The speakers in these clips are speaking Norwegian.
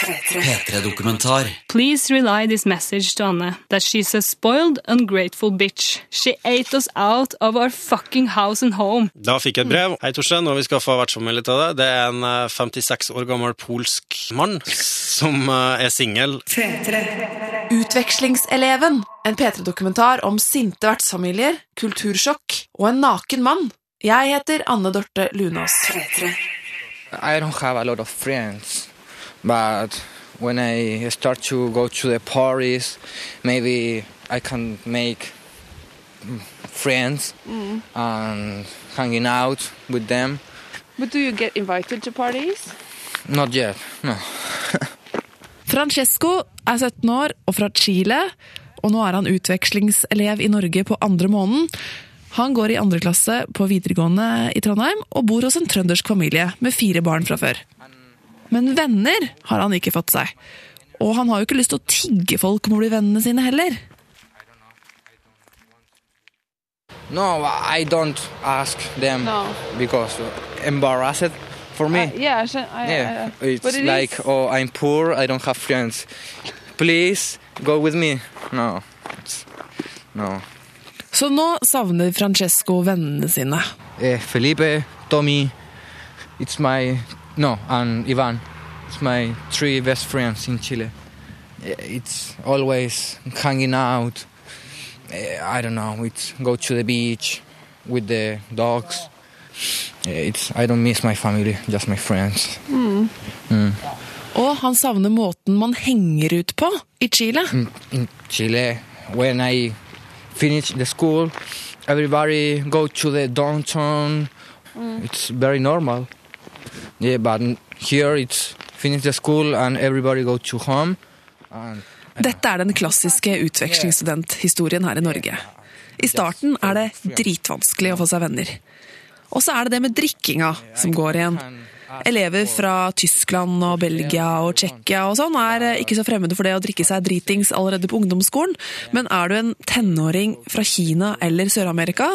P3-dokumentar. Please rely this message to Anne that she's a spoiled, ungrateful bitch. She ate us out of our fucking house and home. Da fikk jeg et brev. Hei, Torstein, nå har vi skaffa vertsfamilie til deg. Det er en eh, 56 år gammel polsk mann som eh, er singel. Utvekslingseleven. En P3-dokumentar om sinte vertsfamilier, kultursjokk og en naken mann. Jeg heter Anne Dorte Lunås. I don't have a lot of friends, but when I start to go to the parties, maybe I can make mm, friends and hanging out with them. But do you get invited to parties? Not yet, no. Francesco er 17 år og fra Chile, og nå er han utvekslingselev i Norge på andre måneden. Han går i andre klasse på videregående i Trondheim og bor hos en trøndersk familie med fire barn fra før. Men venner har han ikke fått seg. Og han har jo ikke lyst til å tigge folk om å bli vennene sine heller. No, I don't ask them No. because embarrassed for me. Uh, yeah, I, I, yeah, I, it's but it like, is- oh, I'm poor, I don't have friends. Please go with me. No, it's, no. Så nå savner Francesco vennene sine. Eh, Felipe, Tommy, it's my no, and Ivan. It's my three best friends in Chile. Eh, It's always hanging out. Eh, I don't know. It's go to the beach with the dogs. Eh, It's I don't miss my family, just my friends. Og han savner måten man henger ut på i Chile. In, in Chile, when I finish the school, everybody go to the downtown. It's very normal. Dette er den klassiske utvekslingsstudenthistorien her i Norge. I starten er det dritvanskelig å få seg venner. Og så er det det med drikkinga som går igjen. Elever fra Tyskland og Belgia og Tsjekkia og sånn er eh, ikke så fremmede for det å drikke seg dritings allerede på ungdomsskolen, men er du en tenåring fra Kina eller Sør-Amerika,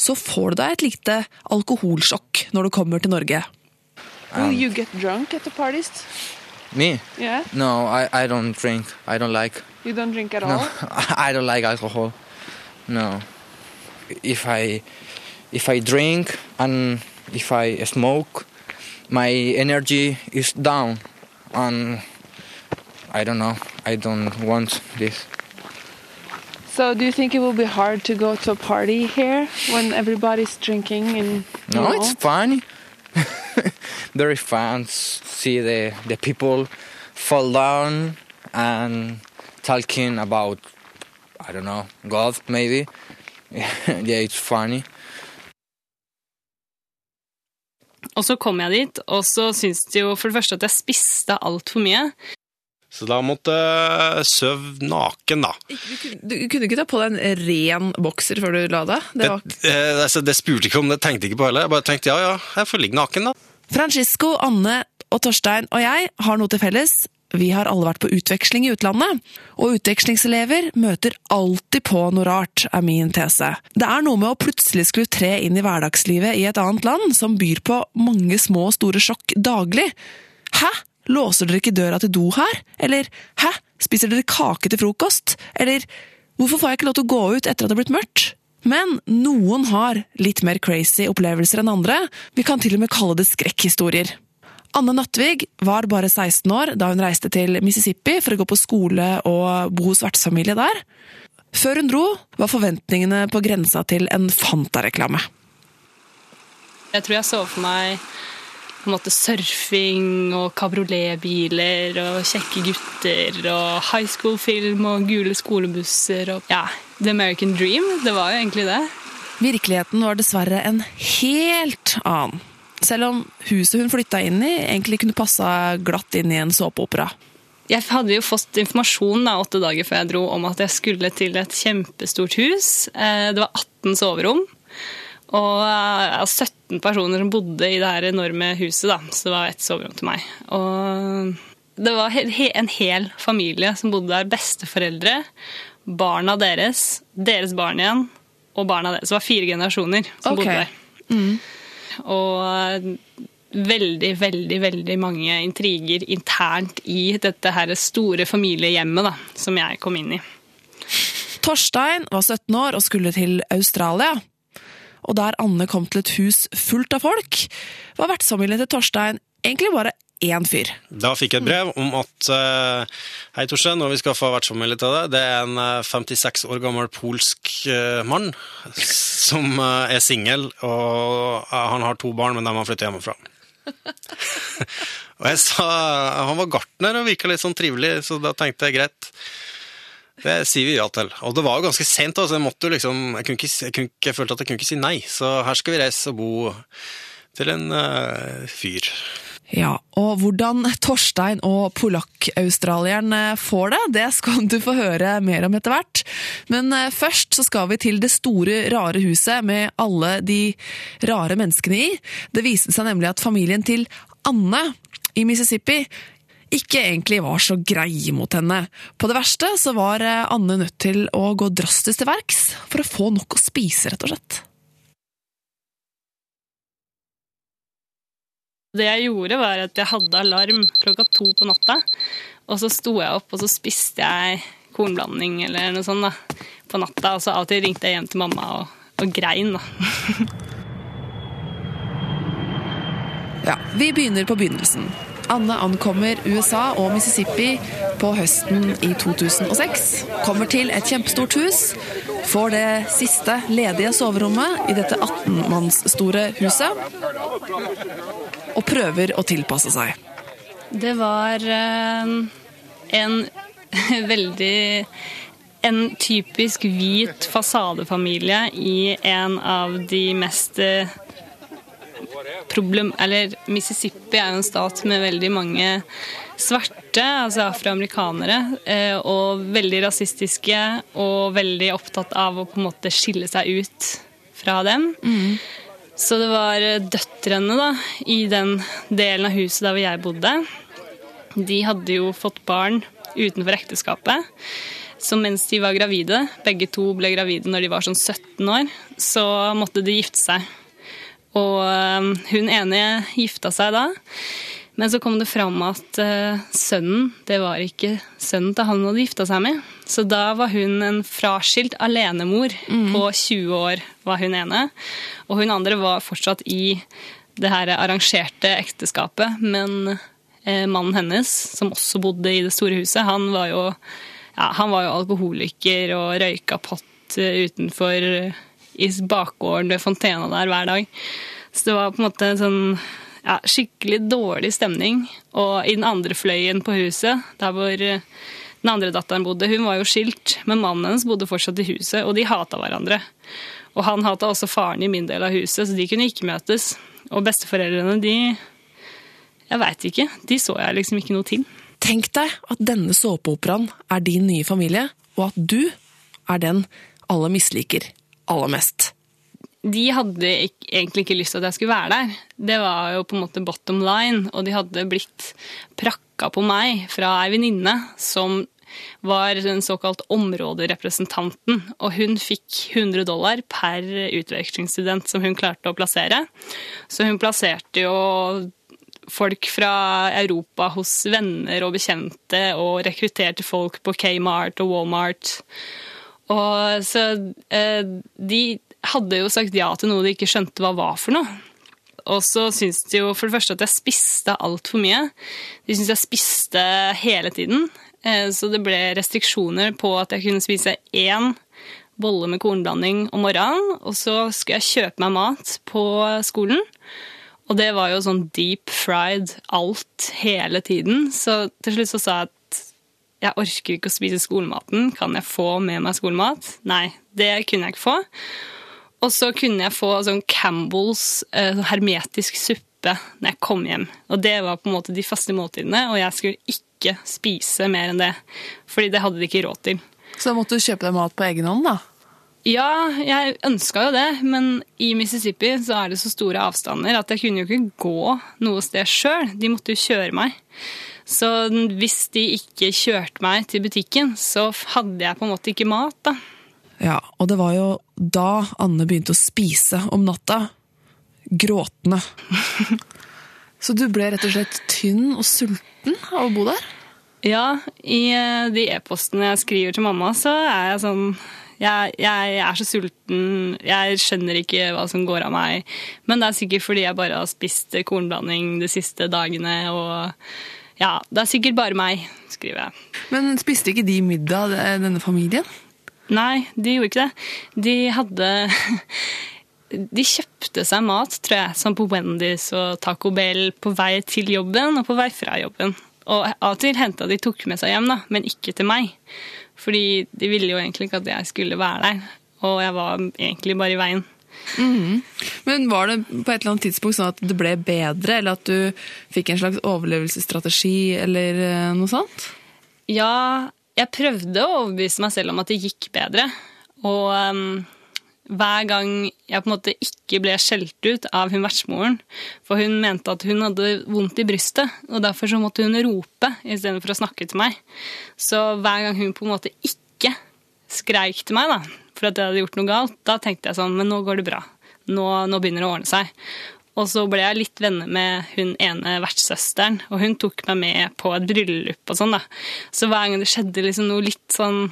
så får du deg et lite alkoholsjokk når du kommer til Norge. Will um, you get drunk at the parties? me? Yeah? No, I, I don't drink. I don't like. You don't drink at No, all? I don't like alcohol. No. If I if I drink and if I smoke, my energy is down, and I don't know. I don't want this. So do you think it will be hard to go to a party here when everybody's drinking and No, know? it's funny. Very fans, See the the people fall down and talking about I don't know God maybe. yeah, it's funny. Og så kom jeg dit, og så syns de jo for det første at jeg spiste altfor mye. Så da måtte jeg sove naken, da. Du kunne ikke ta på deg en ren bokser før du la deg? Det Det, var... det, det, det spurte ikke om det, tenkte ikke på heller. Jeg bare tenkte ja, ja, jeg får ligge naken, da. Francisco, Anne og Torstein og jeg har noe til felles. Vi har alle vært på utveksling i utlandet, og utvekslingselever møter alltid på noe rart, er min tese. Det er noe med å plutselig skulle tre inn i hverdagslivet i et annet land som byr på mange små og store sjokk daglig. Hæ? Låser dere ikke døra til do her? Eller hæ? Spiser dere kake til frokost? Eller hvorfor får jeg ikke lov til å gå ut etter at det har blitt mørkt? Men noen har litt mer crazy opplevelser enn andre. Vi kan til og med kalle det skrekkhistorier. Anne Nattvig var bare 16 år da hun reiste til Mississippi for å gå på skole og bo hos vertsfamilie der. Før hun dro, var forventningene på grensa til en Fanta-reklame. Jeg tror jeg så for meg på en måte surfing og kabrioletbiler og kjekke gutter og high school-film og gule skolebusser og ja, The American Dream. Det var jo egentlig det. Virkeligheten var dessverre en helt annen. Selv om huset hun flytta inn i, egentlig kunne passa glatt inn i en såpeopera. Jeg hadde jo fått informasjon da, åtte dager før jeg dro om at jeg skulle til et kjempestort hus. Eh, Det var 18 soverom. Og eh, 17 personer som bodde i det her enorme huset, da. så det var ett soverom til meg. Og det var en hel familie som bodde der. Besteforeldre, barna deres, deres barn igjen og barna deres. Det var fire generasjoner som okay. bodde der. Og veldig, veldig veldig mange intriger internt i dette her store familiehjemmet da, som jeg kom inn i. Torstein var 17 år og skulle til Australia. Og der Anne kom til et hus fullt av folk, var vertsfamilien til Torstein egentlig bare én fyr. Da fikk jeg et brev om at eh, Hei, Torstein, nå vi vi skaffa vertsfamilie til deg. Det er en eh, 56 år gammel polsk eh, mann som eh, er singel, og eh, han har to barn, men de har flyttet hjemmefra. og jeg sa Han var gartner og virka litt sånn trivelig, så da tenkte jeg greit. Det sier vi ja til. Og det var jo ganske sent, så jeg måtte liksom jeg, ikke, jeg, kunne jeg følte at jeg kunne ikke si nei. Så her skal vi reise og bo til en uh, fyr. Ja, og hvordan Torstein og polakk-australieren får det, det skal du få høre mer om etter hvert. Men eh, først så skal vi til det store, rare huset med alle de rare menneskene i. Det viste seg nemlig at familien til Anne i Mississippi ikke egentlig var så greie mot henne. På det verste så var eh, Anne nødt til å gå drastisk til verks for å få nok å spise, rett og slett. Det jeg gjorde, var at jeg hadde alarm klokka to på natta. Og så sto jeg opp, og så spiste jeg kornblanding eller noe sånt da, på natta. Og så av og til ringte jeg hjem til mamma og, og grein, da. Ja, Vi begynner på begynnelsen. Anne ankommer USA og Mississippi på høsten i 2006. Kommer til et kjempestort hus. Får det siste ledige soverommet i dette 18-mannsstore huset. Og prøver å tilpasse seg. Det var eh, en veldig En typisk hvit fasadefamilie i en av de mest eh, problem... Eller Mississippi er jo en stat med veldig mange svarte, altså afroamerikanere, eh, og veldig rasistiske og veldig opptatt av å på en måte skille seg ut fra dem. Så det var døtrene da, i den delen av huset der hvor jeg bodde. De hadde jo fått barn utenfor ekteskapet. Så mens de var gravide, begge to ble gravide når de var sånn 17 år, så måtte de gifte seg. Og øh, hun ene gifta seg da. Men så kom det fram at øh, sønnen, det var ikke sønnen til han hun hadde gifta seg med. Så da var hun en fraskilt alenemor på 20 år, var hun ene. Og hun andre var fortsatt i det her arrangerte ekteskapet. Men eh, mannen hennes, som også bodde i det store huset, han var jo, ja, han var jo alkoholiker og røyka pott eh, utenfor eh, i bakgården ved fontena der hver dag. Så det var på en måte sånn ja, skikkelig dårlig stemning. Og i den andre fløyen på huset, der hvor eh, den andre datteren bodde, hun var jo skilt, men mannen hennes bodde fortsatt i huset, og de hata hverandre. Og han hata også faren i min del av huset, så de kunne ikke møtes. Og besteforeldrene, de Jeg veit ikke. De så jeg liksom ikke noe til. Tenk deg at denne såpeoperaen er din nye familie, og at du er den alle misliker aller mest. de hadde egentlig ikke lyst til at jeg skulle være der. Det var jo på en måte bottom line, og de hadde blitt prakka på meg fra ei venninne som var den såkalt områderepresentanten, og hun fikk 100 dollar per utvekslingsstudent som hun klarte å plassere. Så hun plasserte jo folk fra Europa hos venner og bekjente, og rekrutterte folk på Kmart og Walmart. Og så eh, de hadde jo sagt ja til noe de ikke skjønte hva var for noe. Og så syntes de jo for det første at jeg spiste altfor mye. De syntes jeg spiste hele tiden. Eh, Så det ble restriksjoner på at jeg kunne spise én bolle med kornblanding om morgenen, og så skulle jeg kjøpe meg mat på skolen. Og det var jo sånn deep fried alt hele tiden. Så til slutt så sa jeg at jeg orker ikke å spise skolematen. Kan jeg få med meg skolemat? Nei, det kunne jeg ikke få. Og så kunne jeg få sånn Campbells eh, hermetisk suppe når jeg kom hjem. Og det var på en måte de faste måltidene, og jeg skulle ikke spise mer enn det. Fordi det hadde de ikke råd til. Så da måtte du kjøpe deg mat på egen hånd, da? Ja, jeg ønska jo det, men i Mississippi så er det så store avstander at jeg kunne jo ikke gå noe sted sjøl. De måtte jo kjøre meg. Så hvis de ikke kjørte meg til butikken, så hadde jeg på en måte ikke mat, da. Ja, og det var jo da Anne begynte å spise om natta. Gråtende. Så du ble rett og slett tynn og sulten av å bo der? Ja, i eh, de e-postene jeg skriver til mamma, så er jeg sånn jeg, jeg er så sulten, jeg skjønner ikke hva som går av meg. Men det er sikkert fordi jeg bare har spist kornblanding de siste dagene. Og ja, det er sikkert bare meg, skriver jeg. Men spiste ikke de middag, denne familien? Nei, de gjorde ikke det. De hadde De kjøpte seg mat, tror jeg, sånn på Wendy's og Taco Bell på vei til jobben og på vei fra jobben. Og av og til henta de tok med seg hjem, da, men ikke til meg. Fordi de ville jo egentlig ikke at jeg skulle være der. Og jeg var egentlig bare i veien. Men var det på et eller annet tidspunkt sånn at det ble bedre, eller at du fikk en slags overlevelsesstrategi, eller eh, noe sånt? Ja, jeg prøvde å overbevise meg selv om at det gikk bedre. Og um, hver gang jeg på en måte ikke ble skjelt ut av hun vertsmoren, for hun mente at hun hadde vondt i brystet, og derfor så måtte hun rope istedenfor å snakke til meg. Så hver gang hun på en måte ikke skreik til meg da, for at jeg hadde gjort noe galt, da tenkte jeg sånn, men nå går det bra. Nå, nå begynner det å ordne seg. Og så ble jeg litt venner med hun ene vertssøsteren, og hun tok meg med på et bryllup og sånn, da. Så hver gang det skjedde liksom noe litt sånn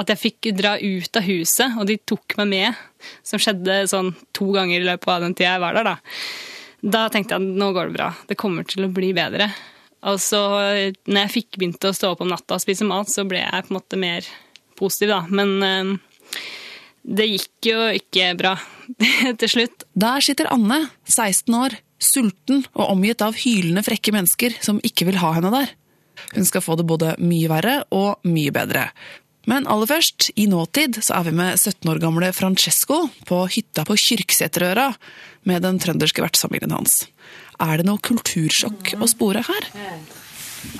at jeg fikk dra ut av huset, og de tok meg med, som skjedde sånn to ganger i løpet av den tida jeg var der, da. Da tenkte jeg at nå går det bra, det kommer til å bli bedre. Og så når jeg fikk begynt å stå opp om natta og spise mat, så ble jeg på en måte mer positiv, da. Men eh, det gikk jo ikke bra til slutt. Der sitter Anne, 16 år, sulten og omgitt av hylende frekke mennesker som ikke vil ha henne der. Hun skal få det både mye verre og mye bedre. Men aller først, i nåtid, så er vi med 17 år gamle Francesco på hytta på Kyrksæterøra med den trønderske vertsfamilien hans. Er det noe kultursjokk å spore her?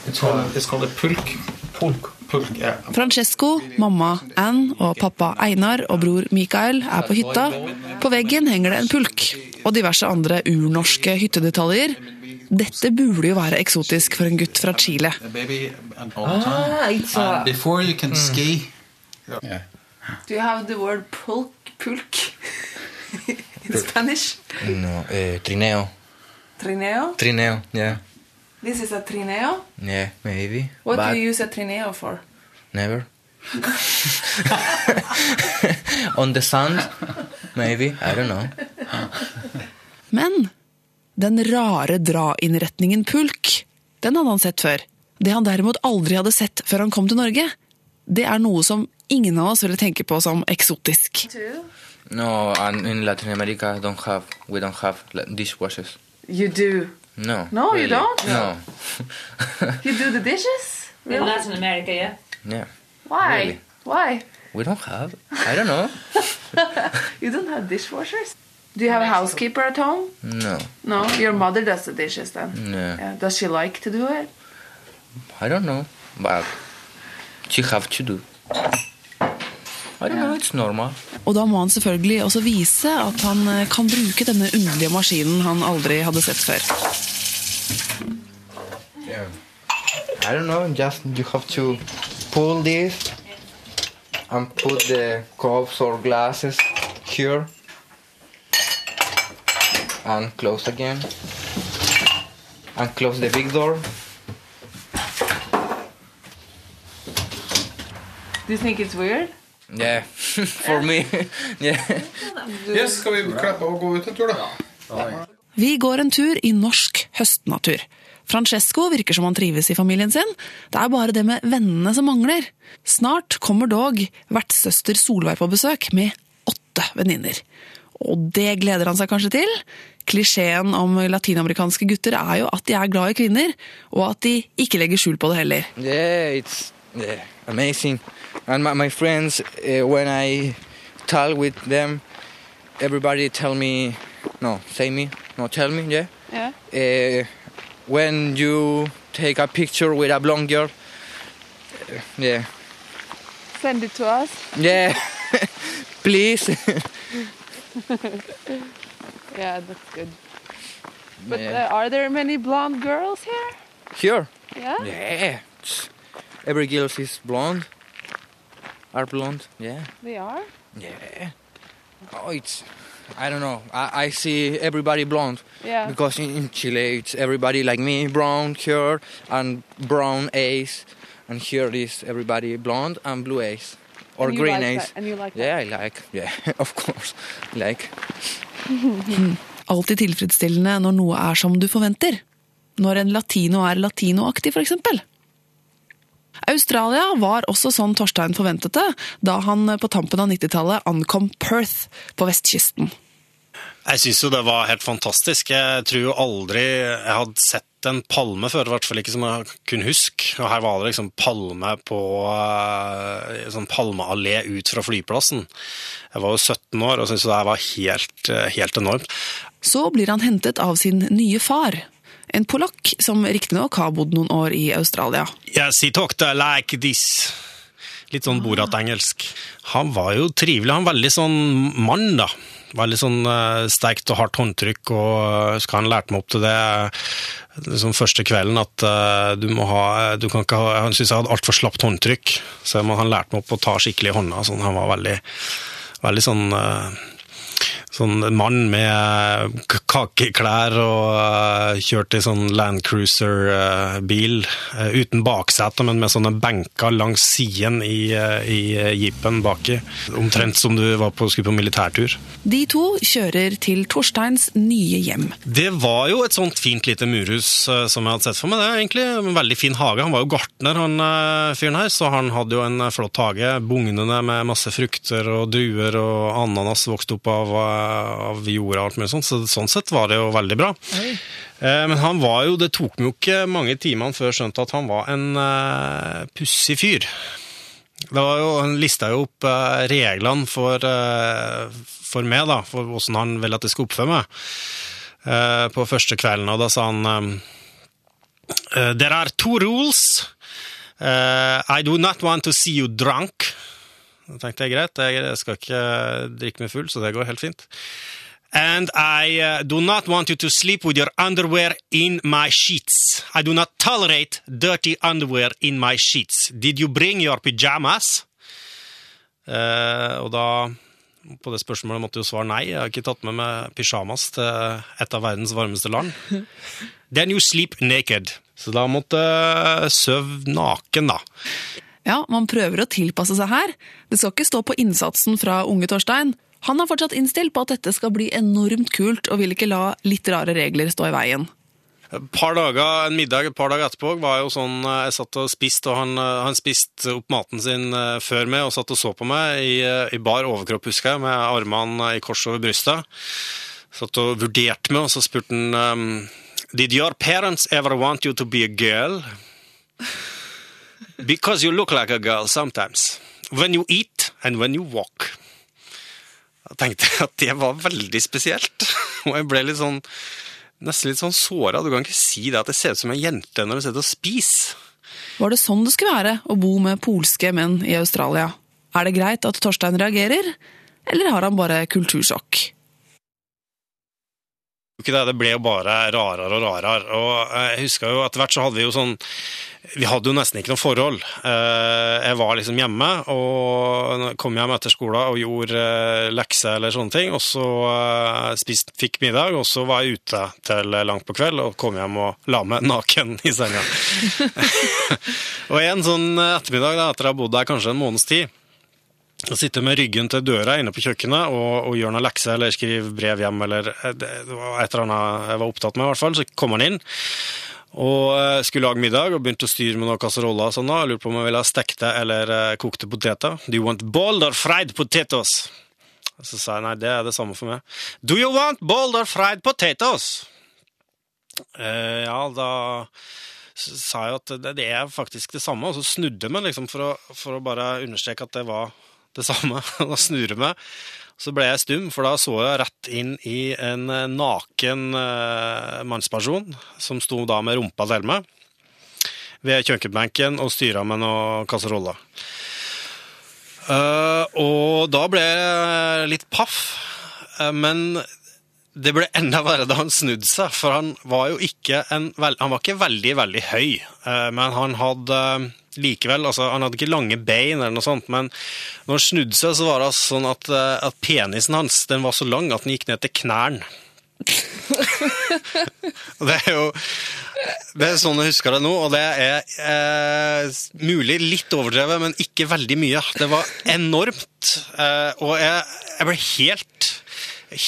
It's called, it's called pulk. Pulk. Pulk, yeah. Francesco, mamma Ann og pappa Einar og bror Mikael er på hytta. På veggen henger det en pulk og diverse andre urnorske hyttedetaljer. Dette burde jo være eksotisk for en gutt fra Chile. Ah, time. And before you can ski. Yeah. Do you have the word pulk, pulk in Spanish? No, eh, trineo. Trineo? Trineo, yeah. This is a trineo? Yeah, maybe. What but do you use a trineo for? never. On the sand, maybe. I don't know. Men den rare dra-innretningen pulk, den hadde han sett før. Det han derimot aldri hadde sett før han kom til Norge, det er noe som ingen av oss ville tenke på som eksotisk. No, in Latin America, don't have we don't have dishwashers. You do. No. No, you don't? No. You do the dishes? In Latin America, yeah. yeah, Why? Really? Why? we don't have. I don't know. You don't have dishwashers? Do you have a housekeeper at home? No, No, your mother does the dishes then. no. Yeah. Does she like to do it? I don't know, but she have to do. Normal. Og da må han selvfølgelig også vise at han eh, kan bruke denne underlige maskinen han aldri hadde sett før. Yeah. I don't know. Just you have to pull this and put the cups or glasses here and close again and close the big door. Do you think it's weird? Yeah, for me. yeah. Yes, skal vi klappe og gå ut en tur, da? Vi går en tur i norsk høstnatur. Francesco virker som han trives i familien sin. Det er bare det med vennene som mangler. Snart kommer dog vertssøster Solveig på besøk med åtte venninner. Og det gleder han seg kanskje til. Klisjeen om latinamerikanske gutter er jo at de er glad i kvinner, og at de ikke legger skjul på det heller. Yeah, it's yeah, amazing. And my, my friends, uh, when I talk with them, everybody tell me, no, say me, no, tell me, yeah. Yeah. Uh, when you take a picture with a blonde girl, uh, yeah, Send it to us. yeah, please. Yeah, that's good. But Yeah. uh, are there many blonde girls here? Here, Yeah. yeah. Every girl is blonde, are blonde, yeah. They are. Yeah. Oh, it's I don't know. I, I see everybody blonde. Yeah. Because in, in Chile, it's everybody like me, brown hair and brown eyes, and here is everybody blonde and blue eyes or And green like eyes. that, and you like yeah, I like. Yeah, of course, like. Alltid tilfredsstillende når noe er som du forventer. Når en latino er latinoaktig, for eksempel. Australia var også sånn Torstein forventet det, da han på tampen av 90-tallet ankom Perth på vestkysten. Jeg syns jo det var helt fantastisk. Jeg tror jo aldri jeg hadde sett en palme før, i hvert fall ikke som jeg kunne huske. Og her var det liksom palme på eh, sånn palmeallé ut fra flyplassen. Jeg var jo 17 år og syntes det her var helt, eh, helt enormt. Så blir han hentet av sin nye far. En polakk som riktignok har bodd noen år i Australia. Yes, he talked like this. Litt sånn Borat-engelsk. Han var jo trivelig. Han var veldig sånn mann, da. Veldig sånn uh, sterkt og hardt håndtrykk, og uh, husker han lærte meg opp til det liksom første kvelden at uh, du må ha du kan ikke ha, Han syntes jeg hadde altfor slapt håndtrykk, så han lærte meg opp å ta skikkelig i hånda. Sånn, han var veldig, veldig sånn uh, Sånn mann med kakeklær og uh, kjørt i sånn Land Cruiser-bil. Uh, uten baksete, men med sånne benker langs siden i, i jeepen baki. Omtrent som du var på, skulle på militærtur. De to kjører til Torsteins nye hjem. Det var jo et sånt fint lite murhus som jeg hadde sett for meg. Det er egentlig en veldig fin hage. Han var jo gartner, han fyren her, så han hadde jo en flott hage. Bugnende med masse frukter og druer og ananas vokste opp av av jorda og alt mulig sånt, så sånn sett var det jo veldig bra. Oi. Men han var jo, det tok meg jo ikke mange timene før jeg skjønte at han var en uh, pussig fyr. Det var jo, Han lista jo opp uh, reglene for, uh, for meg, da, for hvordan han ville at jeg skulle oppføre meg. Uh, på første kvelden, og da sa han There are two rules. I do not want to see you drunk. Da tenkte jeg greit, jeg skal ikke drikke meg full, så det går helt fint. And I uh, do not want you to sleep with your underwear in my sheets. I do not tolerate dirty underwear in my sheets. Did you bring your pyjamas? Uh, og da, på det spørsmålet måtte jo svare nei. Jeg har ikke tatt med meg pysjamas til et av verdens varmeste land. Then you sleep naked. Så da måtte jeg sove naken, da. Ja, man prøver å tilpasse seg her. Det skal ikke stå på innsatsen fra unge Torstein. Han er fortsatt innstilt på at dette skal bli enormt kult, og vil ikke la litt rare regler stå i veien. Et par dager, En middag et par dager etterpå var jo sånn jeg satt og spiste, og han, han spiste opp maten sin før meg og satt og så på meg i, i bar overkropp, husker jeg, med armene i kors over brystet. Satt og vurderte meg, og så spurte han um, Did your parents ever want you to be a girl? Because you look like a girl sometimes. When you eat and when you walk. Jeg tenkte at det var veldig spesielt. Og jeg ble litt sånn nesten litt sånn såra. Du kan ikke si det at det ser ut som en jente når du sitter og spiser. Var det sånn det skulle være å bo med polske menn i Australia? Er det greit at Torstein reagerer, eller har han bare kultursjokk? Det Det ble jo bare rarere og rarere. Og jeg husker jo etter hvert så hadde vi jo sånn Vi hadde jo nesten ikke noe forhold. Jeg var liksom hjemme og kom hjem etter skolen og gjorde lekser eller sånne ting. Og så spist, fikk middag, og så var jeg ute til langt på kveld og kom hjem og la meg naken i senga. og en sånn ettermiddag da, etter å ha bodd der kanskje en måneds tid å sitte med ryggen til døra inne på kjøkkenet og, og gjøre noen lekser eller skrive brev hjem eller det var et eller annet jeg var opptatt med, i hvert fall. Så kom han inn og skulle lage middag og begynte å styre med noen kasseroller. og sånn da. Jeg lurte på om jeg ville ha stekte eller kokte poteter. Do you want boiled or fried potatoes? Så sa jeg nei, det er det samme for meg. Do you want boiled or fried potatoes? Uh, ja, da sa jeg at det, det er faktisk det samme, og så snudde jeg meg liksom for å, for å bare understreke at det var det samme. Da snur jeg meg, så ble jeg stum, for da så jeg rett inn i en naken uh, mannsperson som sto da med rumpa til meg ved kjøkkenbenken og styra med noen kasseroller. Uh, og da ble jeg litt paff, men det ble enda verre da han snudde seg, for han var jo ikke en Han var ikke veldig, veldig høy, eh, men han hadde eh, likevel altså Han hadde ikke lange bein, eller noe sånt, men når han snudde seg, så var det sånn at, eh, at penisen hans den var så lang at den gikk ned til knærne. det er jo det er sånn jeg husker det nå, og det er eh, mulig litt overdrevet, men ikke veldig mye. Det var enormt, eh, og jeg, jeg, ble helt,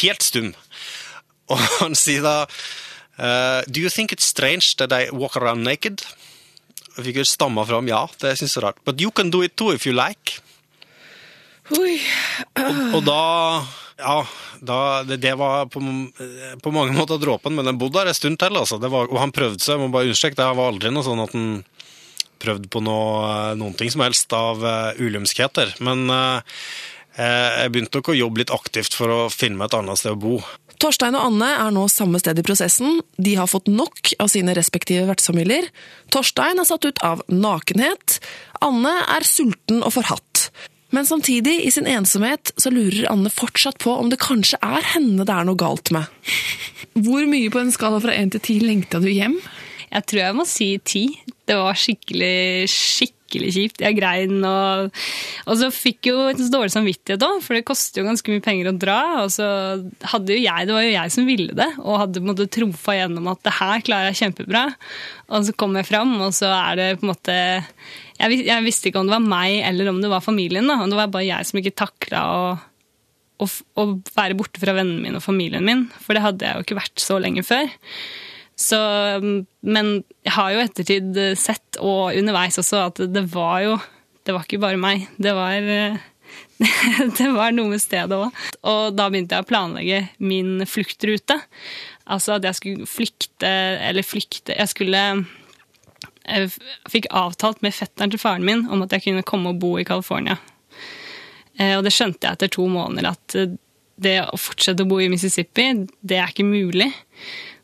helt stum. Og han sier da uh, Do you think it's strange that I walk around naked? Jeg fikk jo stamma fram ja, det syns jeg er rart. But you can do it too if you like. Oi. Og, og da Ja, da, det, det, var på, på, mange måter dråpen, men den bodde der en stund til. Altså. Var, og han prøvde seg, jeg må bare understreke, det var aldri noe sånn at han prøvde på noe, noen ting som helst av uh, ulumskheter. Men uh, jeg begynte nok å jobbe litt aktivt for å finne meg et annet sted å bo. Torstein og Anne er nå samme sted i prosessen. De har fått nok av sine respektive vertsfamilier. Torstein er satt ut av nakenhet. Anne er sulten og forhatt. Men samtidig, i sin ensomhet, så lurer Anne fortsatt på om det kanskje er henne det er noe galt med. Hvor mye på en skala fra én til ti lengta du hjem? Jeg tror jeg må si ti. Det var skikkelig, skikkelig skikkelig kjipt. Jeg grein og Og så fikk jo en så dårlig samvittighet òg, for det koster jo ganske mye penger å dra. Og så hadde jo jeg, det var jo jeg som ville det, og hadde på en måte trumfa gjennom at det her klarer jeg kjempebra. Og så kom jeg fram, og så er det på en måte jeg, jeg visste ikke om det var meg eller om det var familien. da, Det var bare jeg som ikke takla å, å være borte fra vennene mine og familien min, for det hadde jeg jo ikke vært så lenge før. Så, men jeg har jo ettertid sett, og underveis også, at det var jo Det var ikke bare meg. Det var, det var noe med stedet òg. Og da begynte jeg å planlegge min fluktrute. Altså at jeg skulle flykte, eller flykte Jeg skulle jeg fikk avtalt med fetteren til faren min om at jeg kunne komme og bo i California. Eh, og det skjønte jeg etter to måneder, at det å fortsette å bo i Mississippi, det er ikke mulig.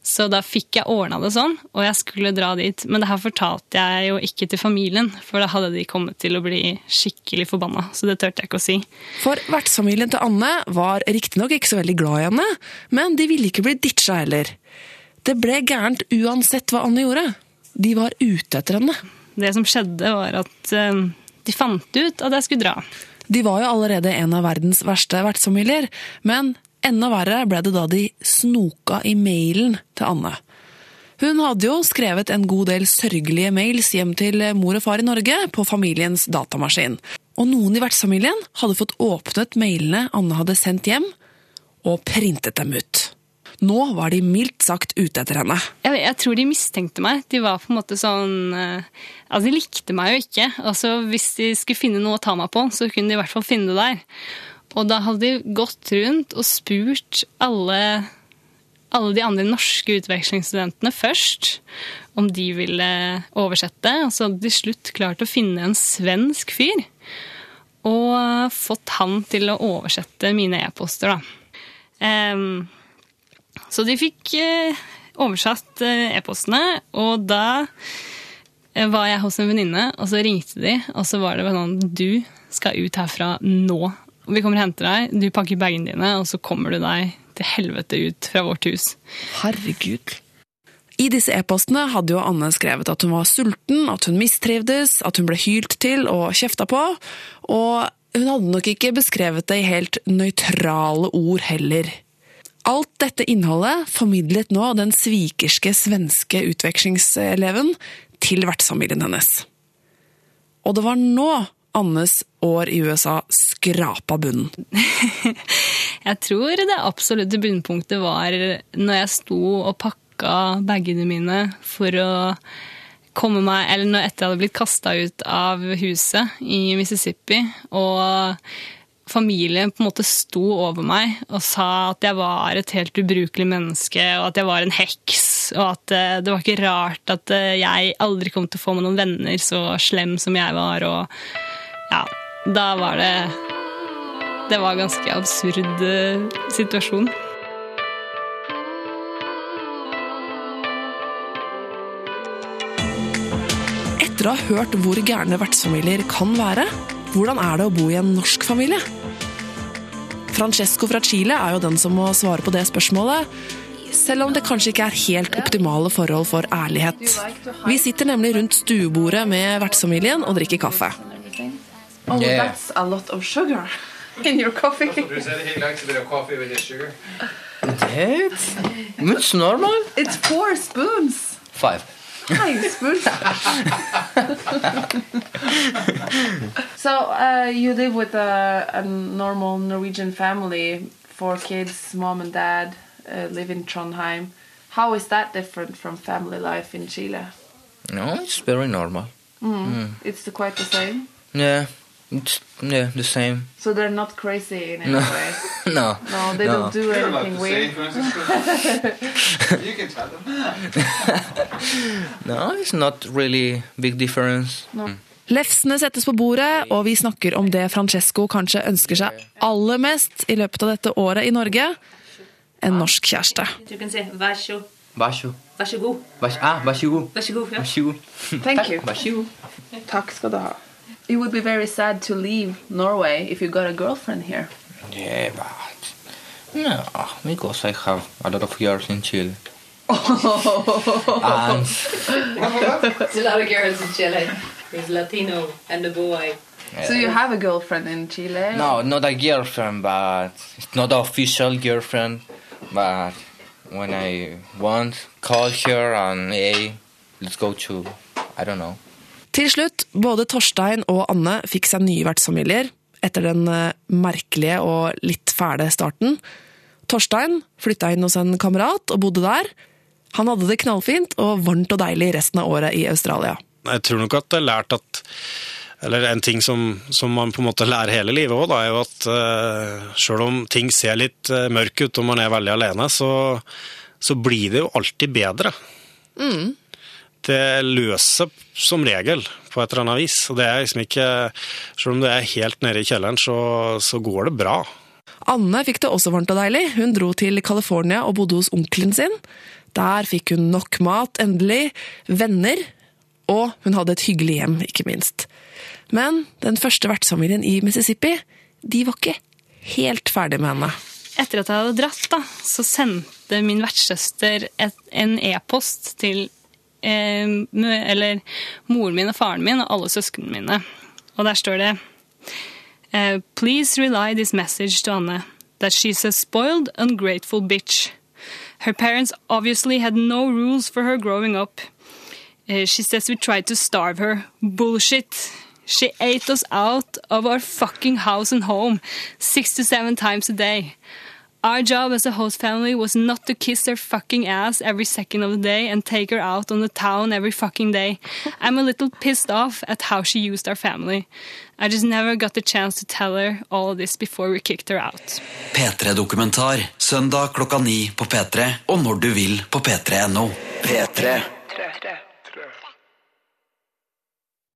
Så da fikk jeg ordna det sånn, og jeg skulle dra dit. Men det her fortalte jeg jo ikke til familien, for da hadde de kommet til å bli skikkelig forbanna. Så det turte jeg ikke å si. For vertsfamilien til Anne var riktignok ikke så veldig glad i henne, men de ville ikke bli ditcha heller. Det ble gærent uansett hva Anne gjorde. De var ute etter henne. Det som skjedde, var at eh, de fant ut at jeg skulle dra. De var jo allerede en av verdens verste vertsfamilier, men Enda verre ble det da de snoka i mailen til Anne. Hun hadde jo skrevet en god del sørgelige mails hjem til mor og far i Norge på familiens datamaskin. Og noen i vertsfamilien hadde fått åpnet mailene Anne hadde sendt hjem, og printet dem ut. Nå var de mildt sagt ute etter henne. Jeg, jeg, tror de mistenkte meg. De var på en måte sånn uh, Altså, de likte meg jo ikke. Altså, Hvis de skulle finne noe å ta meg på, så kunne de i hvert fall finne det der. Og da hadde de gått rundt og spurt alle, alle de andre norske utvekslingsstudentene først om de ville oversette. Og så hadde de slutt klart å finne en svensk fyr. Og fått han til å oversette mine e-poster, da. Um, så de fikk uh, oversatt uh, e-postene, og da var jeg hos en venninne, og så ringte de, og så var det sånn Du skal ut herfra nå. Vi kommer og henter deg, du pakker bagene dine, og så kommer du deg til helvete ut fra vårt hus. Herregud. I disse e-postene hadde jo Anne skrevet at hun var sulten, at hun mistrivdes, at hun ble hylt til og kjefta på, og hun hadde nok ikke beskrevet det i helt nøytrale ord heller. Alt dette innholdet formidlet nå den svikerske svenske utvekslingseleven til vertsfamilien hennes. Og det var nå Annes år i USA skrapa bunnen? jeg tror det absolutte bunnpunktet var når jeg sto og pakka bagene mine for å komme meg Eller når etter jeg hadde blitt kasta ut av huset i Mississippi, og familien på en måte sto over meg og sa at jeg var et helt ubrukelig menneske, og at jeg var en heks, og at eh, det var ikke rart at eh, jeg aldri kom til å få meg noen venner så slem som jeg var. og ja, da var det Det var en ganske absurd eh, situasjon. Etter å ha hørt hvor gærne vertsfamilier kan være, hvordan er det å bo i en norsk familie? Francesco fra Chile er jo den som må svare på det spørsmålet. Selv om det kanskje ikke er helt optimale forhold for ærlighet. Vi sitter nemlig rundt stuebordet med vertsfamilien og drikker kaffe. Oh, yeah. that's a lot of sugar in your coffee. he likes a bit of coffee with his sugar. It's, it's normal. It's four spoons. Five. Five spoons. so uh, you live with a, a, normal Norwegian family, four kids, mom and dad, uh, live in Trondheim. How is that different from family life in Chile? No, it's very normal. Mm. Mm. It's quite the same. Yeah. Yeah, the same. So they're not crazy in any no. way. no. No, they no. don't do anything weird. you can tell them. no, it's not really big difference. No. Mm. Lefsene settes på bordet, og vi snakker om det Francesco kanskje ønsker seg aller mest i løpet av dette året i Norge. En norsk kjæreste. Du kan si vær så Vær ah, så god. Vær så god. Vær så god. Vær så god. Takk skal du ha. You would be very sad to leave Norway if you got a girlfriend here. Yeah, but no, because I have a lot of girls in Chile. Oh. and There's a lot of girls in Chile. There's Latino and a boy. So you have a girlfriend in Chile? no, not a girlfriend, but it's not an official girlfriend. But when I want, call her and hey, let's go to I don't know. Til slutt, både Torstein og Anne fikk seg nye vertsfamilier etter den eh, merkelige og litt fæle starten. Torstein flytta inn hos en kamerat og bodde der. Han hadde det knallfint og varmt og deilig resten av året i Australia. Jeg tror nok at jeg har lært at eller en ting som, som, man på en måte lærer hele livet òg, er jo at uh, sjøl om ting ser litt uh, mørke ut og man er veldig alene, så, så blir det jo alltid bedre. Mm. Det løser som regel på et eller annet vis. Og det er liksom ikke Selv om det er helt nede i kjelleren, så, så går det bra. Anne fikk det også varmt og deilig. Hun dro til California og bodde hos onkelen sin. Der fikk hun nok mat, endelig, venner, og hun hadde et hyggelig hjem, ikke minst. Men den første vertsfamilien i Mississippi, de var ikke helt ferdig med henne. Etter at jeg hadde dratt, da, så sendte min vertssøster en e-post til eh, eller moren min og faren min og alle søsknene mine. Og der står det eh, Please rely this message to Anne that she's a spoiled, ungrateful bitch. Her parents obviously had no rules for her growing up. Uh, she says we tried to starve her. Bullshit. She ate us out of our fucking house and home six to seven times a day. Our job as a host family was not to kiss her fucking ass every second of the day and take her out on the town every fucking day. I'm a little pissed off at how she used our family. I just never got the chance to tell her all of this before we kicked her out. P3-dokumentar søndag klokka ni på P3 og når du vil på p3.no. P3.